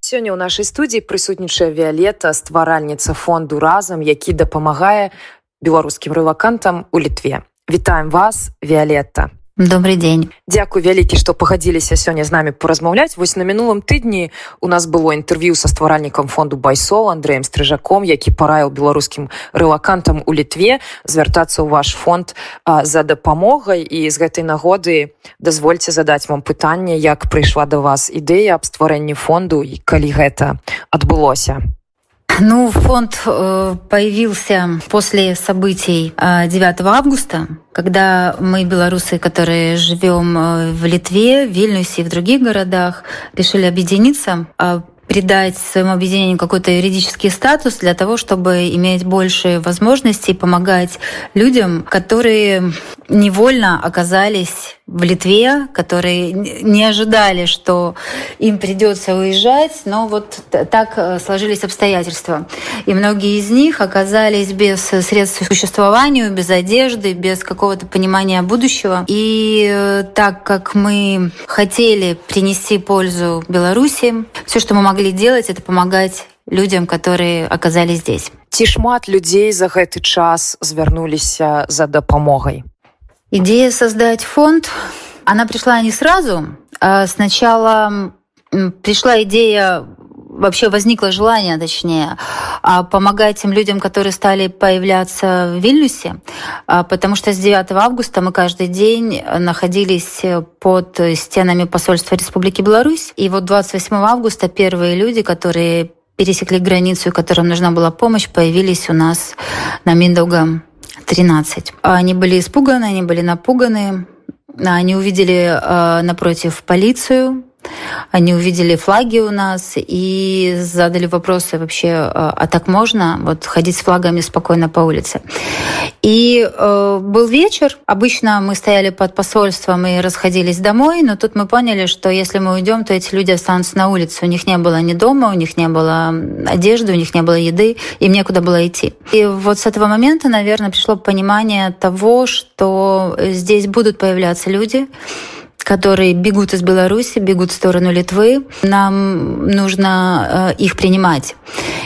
Сёння ў нашай студіі прысутнічае Віолета, стваральніца фонду разам, які дапамагае беларускім рывакантам у літве. Вітаем вас, Віолетта добрый день. Дякую вялікі што пагадзіліся сёння з намі паразмаўляць вось на мінулым тыдні у нас было інтэрв'ю са стваральнікам фонду байсол Андреем стрыжаком. Які параіў беларускім рэлакантам у літве звяртацца ў ваш фонд а, за дапамогай. І з гэтай нагоды дазвольце задаць вам пытанне як прыйшла да вас ідэя аб стварэнні фонду і калі гэта адбылося Ну, фонд э, появился после событий 9 августа, когда мы, белорусы, которые живем э, в Литве, в Вильнюсе и в других городах, решили объединиться, а придать своему объединению какой-то юридический статус для того, чтобы иметь больше возможностей помогать людям, которые невольно оказались в Литве, которые не ожидали, что им придется уезжать, но вот так э, сложились обстоятельства. И многие из них оказались без средств к существованию, без одежды, без какого-то понимания будущего. И э, так как мы хотели принести пользу Беларуси, все, что мы могли делать, это помогать людям, которые оказались здесь. Ці шмат людзей за гэты час звярнуліся за дапамогай. Идея создать фонд, она пришла не сразу. А сначала пришла идея вообще возникло желание, точнее, а, помогать тем людям, которые стали появляться в Вильнюсе, а, потому что с 9 августа мы каждый день находились под стенами посольства Республики Беларусь. И вот 28 августа первые люди, которые пересекли границу, которым нужна была помощь, появились у нас на Миндаугам 13. Они были испуганы, они были напуганы. Они увидели э, напротив полицию, они увидели флаги у нас и задали вопросы вообще, а, а так можно вот ходить с флагами спокойно по улице. И э, был вечер. Обычно мы стояли под посольством и расходились домой, но тут мы поняли, что если мы уйдем, то эти люди останутся на улице. У них не было ни дома, у них не было одежды, у них не было еды, им некуда было идти. И вот с этого момента, наверное, пришло понимание того, что здесь будут появляться люди, которые бегут из Беларуси, бегут в сторону Литвы. Нам нужно э, их принимать.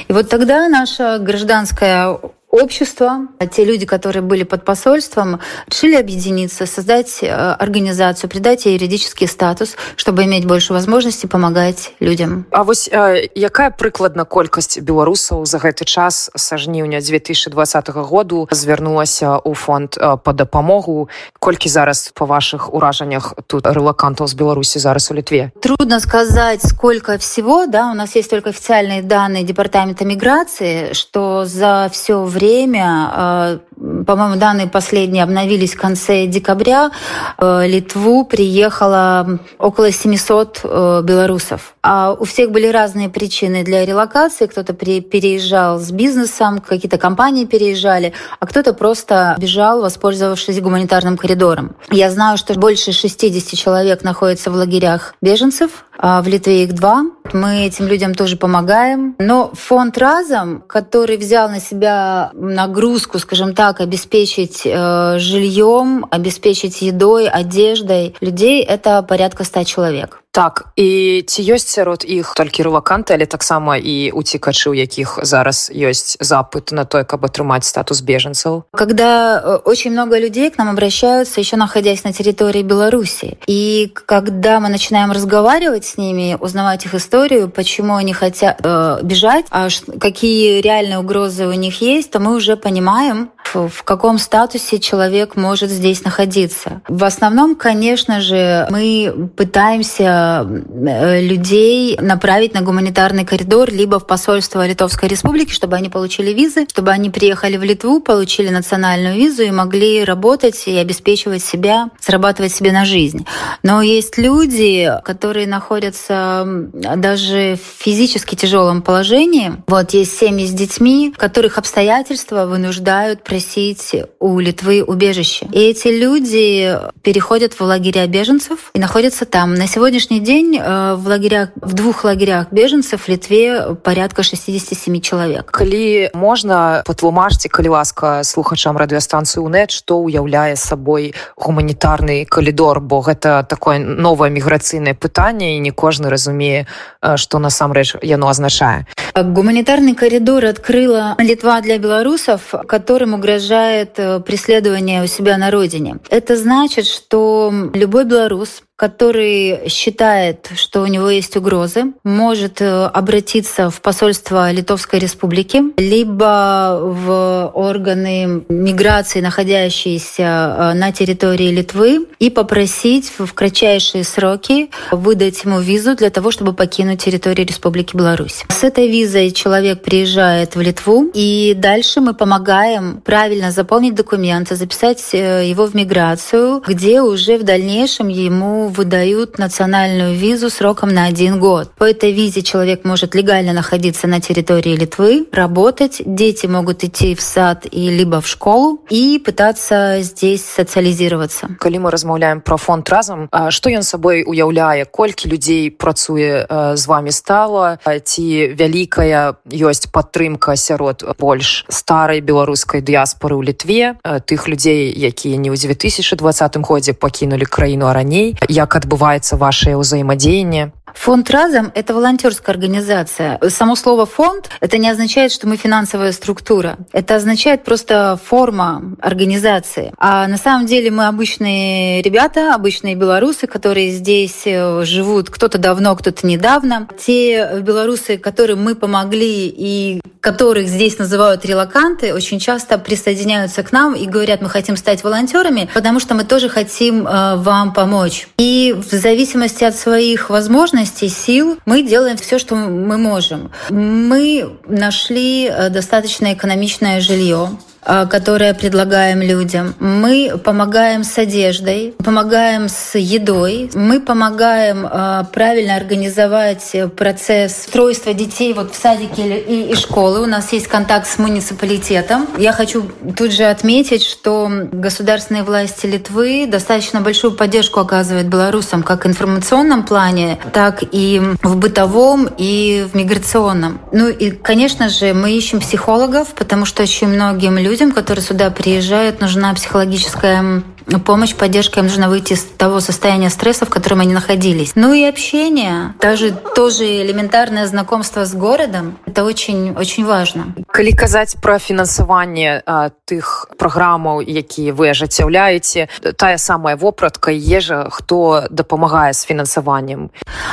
И вот тогда наша гражданская общество, те люди, которые были под посольством, решили объединиться, создать э, организацию, придать ей юридический статус, чтобы иметь больше возможностей помогать людям. А вось э, якая прыкладна колькасць беларусаў за гэты час са жніўня 2020 году звярнулася ў фонд э, по дапамогу? Колькі зараз по ваших уражаннях тут релакантаў з беларусі зараз у літве? Трудно сказать сколько всего да у нас есть только официальные данные департамента миграции что за все время время, э, по-моему, данные последние обновились в конце декабря, э, Литву приехало около 700 э, белорусов. А у всех были разные причины для релокации. Кто-то переезжал с бизнесом, какие-то компании переезжали, а кто-то просто бежал, воспользовавшись гуманитарным коридором. Я знаю, что больше 60 человек находятся в лагерях беженцев, а в Литве их два. Мы этим людям тоже помогаем. Но фонд «Разом», который взял на себя нагрузку, скажем так, обеспечить э, жильем, обеспечить едой, одеждой людей, это порядка ста человек Так і ці ёсць сярод іх толькі рэлаканты, але таксама і уцікачы, у якіх зараз ёсць запыт на то, каб атрымаць статус беженцаў. Когда э, очень много людей к нам обращаются, еще находясь на территории Беларуси. И когда мы начинаем разговаривать с ними, узнавать их историю, почему они хотят э, бежать, а какие реальные угрозы у них есть, то мы уже понимаем, в каком статусе человек может здесь находиться. В основном, конечно же, мы пытаемся Э, людей направить на гуманитарный коридор либо в посольство Литовской Республики, чтобы они получили визы, чтобы они приехали в Литву, получили национальную визу и могли работать и обеспечивать себя, зарабатывать себе на жизнь. Но есть люди, которые находятся даже в физически тяжелом положении. Вот есть семьи с детьми, которых обстоятельства вынуждают просить у Литвы убежище. И эти люди переходят в лагеря беженцев и находятся там. На сегодняшний день э, в лагерях, в двух лагерях беженцев в Литве порядка 67 человек. Калі можна патлумачце калі ласка слухачам радыёстанцыі УНэт што ўяўляе сабой гуманітарны калідор? Бо гэта такое новае міграцыйнае пытанне і не кожны разумее што насамрэч яно азначае. Гуманітарны коридор открыла Литва для белорусов которым угрожает э, преследование у себя на родине. Это значит что любой белорус который считает, что у него есть угрозы, может э, обратиться в посольство Литовской Республики, либо в органы миграции, находящиеся э, на территории Литвы, и попросить в кратчайшие сроки выдать ему визу для того, чтобы покинуть территорию Республики Беларусь. С этой визой человек приезжает в Литву, и дальше мы помогаем правильно заполнить документы, записать э, его в миграцию, где уже в дальнейшем ему выдают национальную визу сроком на один год. По этой визе человек может легально находиться на территории Литвы, работать, дети могут идти в сад и либо в школу и пытаться здесь социализироваться. Калі мы размаўляем про фонд разам, што ён сабой уяўляе, колькі людзей працуе з вами стала, ці вялікая ёсць падтрымка сярод больш старай беларускай дыяспоры ў Літве, тых людзей, якія не ў 2020 годзе пакінулі краіну раней як адбываецца ваше ўзаемадзеянне Фонд «Разом» — это волонтерская организация. Само слово «фонд» — это не означает, что мы финансовая структура. Это означает просто форма организации. А на самом деле мы обычные ребята, обычные белорусы, которые здесь э, живут кто-то давно, кто-то недавно. Те белорусы, которым мы помогли и которых здесь называют релаканты, очень часто присоединяются к нам и говорят, мы хотим стать волонтерами, потому что мы тоже хотим э, вам помочь. И в зависимости от своих возможностей, сил, мы делаем все, что мы можем. Мы нашли э, достаточно экономичное жилье, а, которое предлагаем людям. Мы помогаем с одеждой, помогаем с едой, мы помогаем а, правильно организовать процесс устройства детей вот в садике и, и школы. У нас есть контакт с муниципалитетом. Я хочу тут же отметить, что государственные власти Литвы достаточно большую поддержку оказывают белорусам как в информационном плане, так и в бытовом и в миграционном. Ну и, конечно же, мы ищем психологов, потому что очень многим людям людям, которые сюда приезжают, нужна психологическая помощь, поддержка, им нужно выйти из того состояния стресса, в котором они находились. Ну и общение, даже тоже элементарное знакомство с городом, это очень, очень важно. Калі казаць пра фінансаванне тых праграмаў, якія вы ажыццяўляеце, тая самая вопратка ежа, хто дапамагае с фінансаваннем.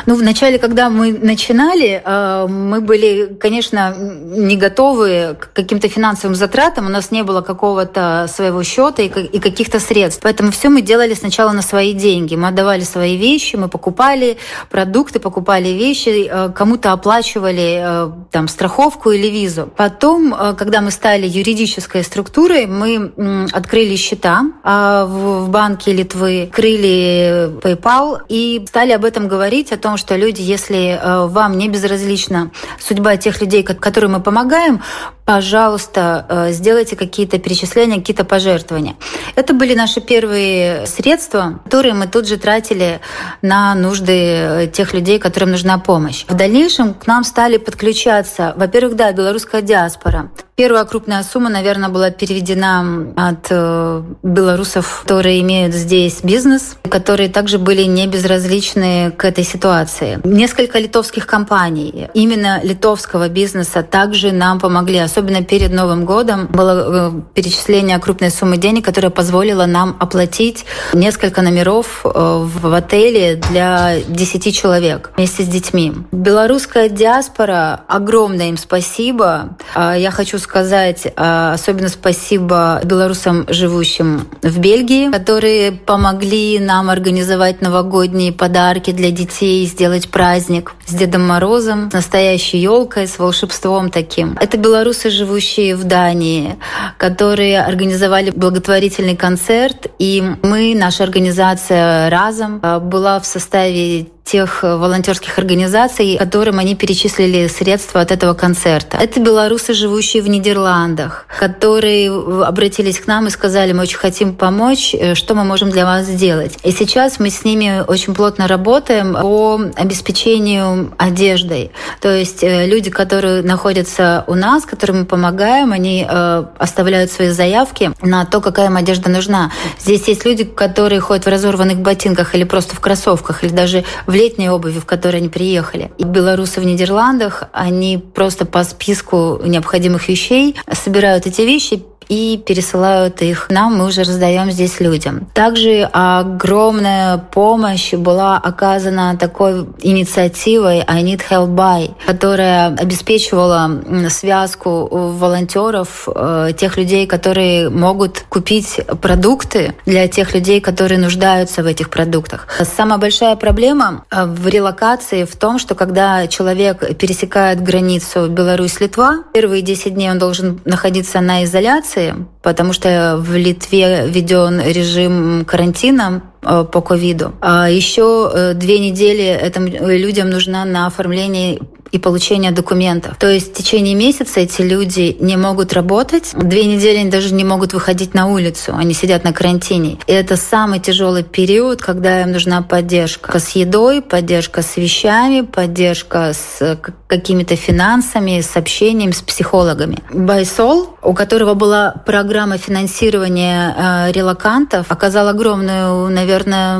Ну, вначале, когда мы начинали, мы были, конечно, не готовы к каким-то финансовым затратам. У нас не было какого-то своего счета и каких-то средств. Поэтому все мы делали сначала на свои деньги. Мы отдавали свои вещи, мы покупали продукты, покупали вещи, э, кому-то оплачивали э, там страховку или визу. Потом, э, когда мы стали юридической структурой, мы открыли счета а, в банке Литвы, открыли PayPal и стали об этом говорить, о том, что люди, если вам не безразлична судьба тех людей, которым мы помогаем, пожалуйста, сделайте какие-то перечисления, какие-то пожертвования. Это были наши первые средства, которые мы тут же тратили на нужды э, тех людей, которым нужна помощь. В дальнейшем к нам стали подключаться, во-первых, да, белорусская диаспора. Первая крупная сумма, наверное, была переведена от э, белорусов, которые имеют здесь бизнес, которые также были не безразличны к этой ситуации. Несколько литовских компаний, именно литовского бизнеса, также нам помогли, особенно перед Новым годом. Было э, перечисление крупной суммы денег, которая позволила нам оплатить несколько номеров э, в отеле для 10 человек вместе с детьми. Белорусская диаспора, огромное им спасибо. Я хочу сказать, сказать а, особенно спасибо белорусам, живущим в Бельгии, которые помогли нам организовать новогодние подарки для детей, сделать праздник с Дедом Морозом, с настоящей елкой, с волшебством таким. Это белорусы, живущие в Дании, которые организовали благотворительный концерт, и мы, наша организация «Разом», а, была в составе тех волонтерских организаций, которым они перечислили средства от этого концерта. Это белорусы, живущие в Нидерландах, которые обратились к нам и сказали, мы очень хотим помочь, э, что мы можем для вас сделать. И сейчас мы с ними очень плотно работаем по обеспечению одеждой. То есть э, люди, которые находятся у нас, которым мы помогаем, они э, оставляют свои заявки на то, какая им одежда нужна. Здесь есть люди, которые ходят в разорванных ботинках или просто в кроссовках, или даже в летней обуви, в которой они приехали. И белорусы в Нидерландах, они просто по списку необходимых вещей собирают эти вещи, и пересылают их нам, мы уже раздаем здесь людям. Также огромная помощь была оказана такой инициативой I Need Help Buy, которая обеспечивала связку волонтеров, э, тех людей, которые могут купить продукты для тех людей, которые нуждаются в этих продуктах. Самая большая проблема э, в релокации в том, что когда человек пересекает границу Беларусь-Литва, первые 10 дней он должен находиться на изоляции, инфекции, потому что в Литве введен режим карантина э, по ковиду. А еще э, две недели этим людям нужна на оформление и получения документов. То есть в течение месяца эти люди не могут работать. Две недели они даже не могут выходить на улицу. Они сидят на карантине. И это самый тяжелый период, когда им нужна поддержка с едой, поддержка с вещами, поддержка с какими-то финансами, с общением, с психологами. Байсол, у которого была программа финансирования э, релакантов, оказал огромную, наверное,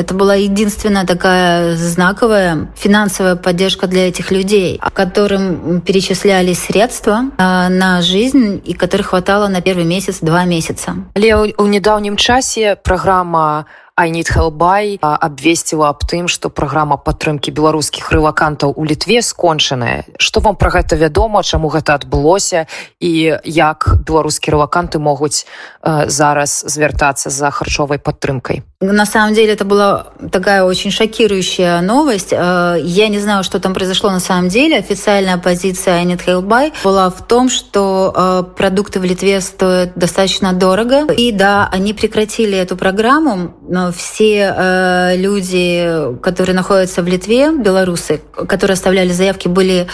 это была единственная такая знаковая финансовая поддержка для этих людей которым перечислялись средства э, на жизнь и которых хватало на первый месяц, два месяца. Але у недаўнім часе праграма Help by абвесціла аб тым, што праграма падтрымкі беларускіх рэлакантаў у літве скончаная. Што вам пра гэта вядома, чаму гэта адбылося і як беларускія рэлаканты могуць э, зараз звяртацца за харчовай падтрымкай? На самом деле это была такая очень шокирующая новость. Я не знаю, что там произошло на самом деле. Официальная позиция Анит Хейлбай была в том, что продукты в Литве стоят достаточно дорого. И да, они прекратили эту программу, но все э, люди, которые находятся в Литве, белорусы, которые оставляли заявки, были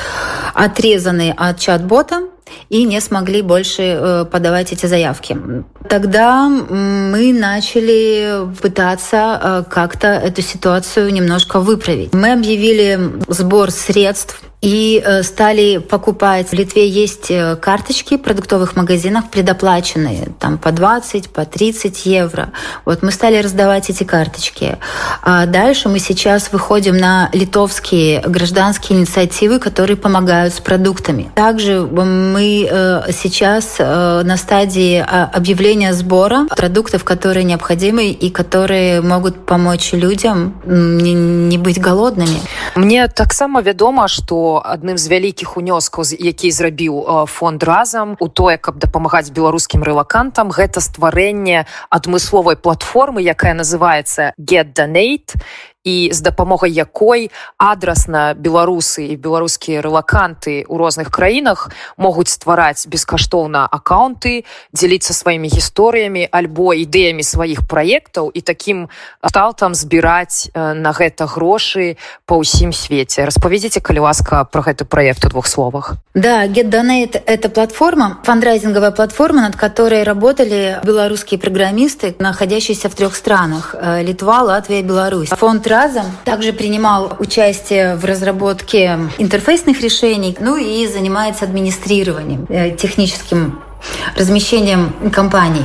отрезаны от чат-бота и не смогли больше э, подавать эти заявки. Тогда мы начали пытаться э, как-то эту ситуацию немножко выправить. Мы объявили сбор средств и э, стали покупать. В Литве есть э, карточки в продуктовых магазинах предоплаченные, там по 20, по 30 евро. Вот мы стали раздавать эти карточки. А дальше мы сейчас выходим на литовские гражданские инициативы, которые помогают с продуктами. Также мы э, сейчас на стадии а, объявления сбора продуктов, которые необходимы и которые могут помочь людям не быть голодными. Мне так само вядома, что адным з вялікіх унёскаў які зрабіў фонд разам у тое каб дапамагаць беларускім рэлакантам гэта стварэнне адмысловай платформы якая называется get donate і з дапамогай якой адрасна беларусы і беларускія рэлаканты ў розных краінах могуць ствараць бескаштоўна аккаунты дзеліцца сваімі гісторыямі альбо ідэямі сваіх праектаў і такім сталтам збіраць на гэта грошы па ўсім свеце. Распавядзіце калі ласка про гэты проект у двух словах. Да donate это платформа фандрайзинговая платформа над которой работали белорусские программисты находящиеся в трех странах литва латвия беларусь. Фонд разом. Также принимал участие в разработке интерфейсных решений, ну и занимается администрированием, э, техническим размещением компаний.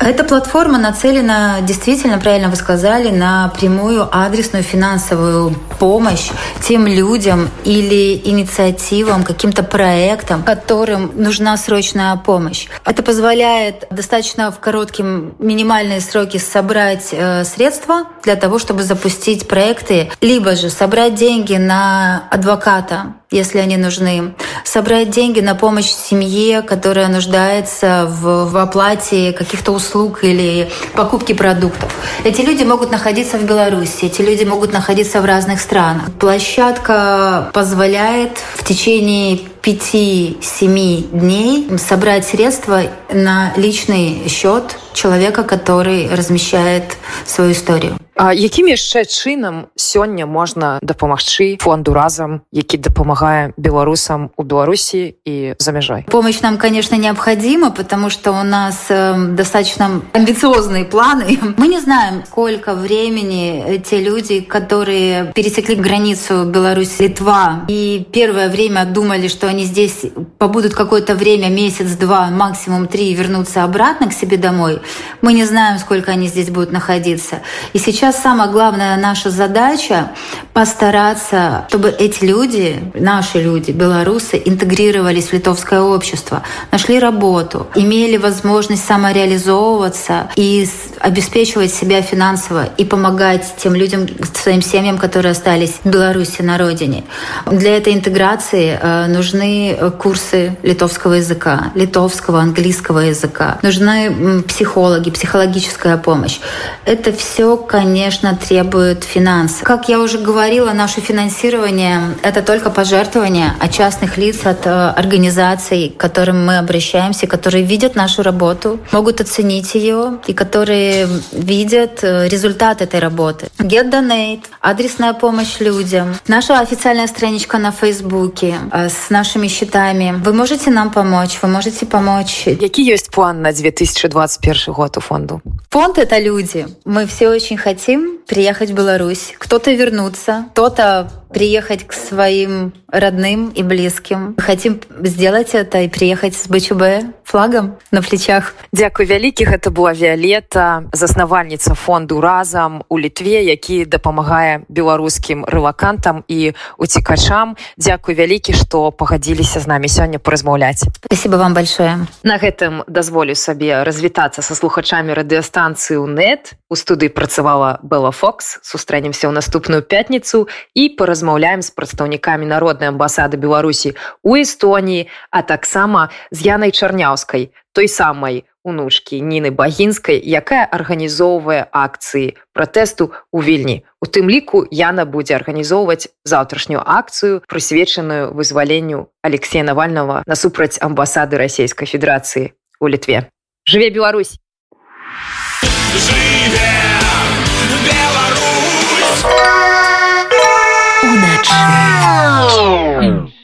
Эта платформа нацелена, действительно, правильно вы сказали, на прямую адресную финансовую помощь тем людям или инициативам, каким-то проектам, которым нужна срочная помощь. Это позволяет достаточно в короткие минимальные сроки собрать э, средства для того, чтобы запустить проекты, либо же собрать деньги на адвоката, если они нужны, собрать деньги на помощь семье, которая нуждается в, в оплате каких-то услуг или покупке продуктов. Эти люди могут находиться в Беларуси, эти люди могут находиться в разных странах. Площадка позволяет в течение 5-7 дней собрать средства на личный счет человека, который размещает свою историю. А якім яшчэ чынам сёння можна дапамагчы фонду разам які дапамагае беларусам у беларусі и за мяжой помощь нам конечно необходима потому что у нас э, достаточно амбициозные планы мы не знаем сколько времени те люди которые пересекли границу беларусь литва и первое время думали что они здесь побудут какое-то время месяц-два максимум три вернуться обратно к себе домой мы не знаем сколько они здесь будут находиться и сейчас самая главная наша задача постараться, чтобы эти люди, наши люди, белорусы, интегрировались в литовское общество, нашли работу, имели возможность самореализовываться и обеспечивать себя финансово и помогать тем людям, своим семьям, которые остались в Беларуси на родине. Для этой интеграции э, нужны курсы литовского языка, литовского, английского языка. Нужны психологи, психологическая помощь. Это все, конечно, требует финансов. Как я уже говорила, наше финансирование — это только пожертвования от частных лиц, от э, организаций, к которым мы обращаемся, которые видят нашу работу, могут оценить ее и которые видят э, результат этой работы. Get Donate, адресная помощь людям, наша официальная страничка на Фейсбуке э, с нашими счетами. Вы можете нам помочь, вы можете помочь. Какие есть план на 2021 год у фонду? Фонд — это люди. Мы все очень хотим приехать в Беларусь, кто-то вернуться, кто-то приехать к своим родным и близким. Хотим сделать это и приехать с БЧБ флагом на плечах. Дякую вялікіх. Это была Виолетта, заснавальніца фонду разам у літве які дапамагае беларускім рэлакантам і уцікачам. Дякую вялікі што пагадзіліся з намі сёння паразмаўляць. Спасибо вам большое. На гэтым дазволю сабе развітацца са слухачамі радыёстанцыі ў нет. У студыі працавала Бла Фокс. Сустрэнемся ў наступную пятніцу і размаўляем з прадстаўнікамі народнай амбасады беларусі у эстоніі а таксама з янай чарняўскай той самай унучкі ніны багінскай якая арганізоўвае акцыі пратэсту у вільні. У тым ліку яна будзе арганізоўваць заўтрашнюю акцыю прысвечаную вызваленню алексея навального насупраць амбасады расійскай федэрацыі у літве. Жыве Беларусь! Жыве Беларусь! północy.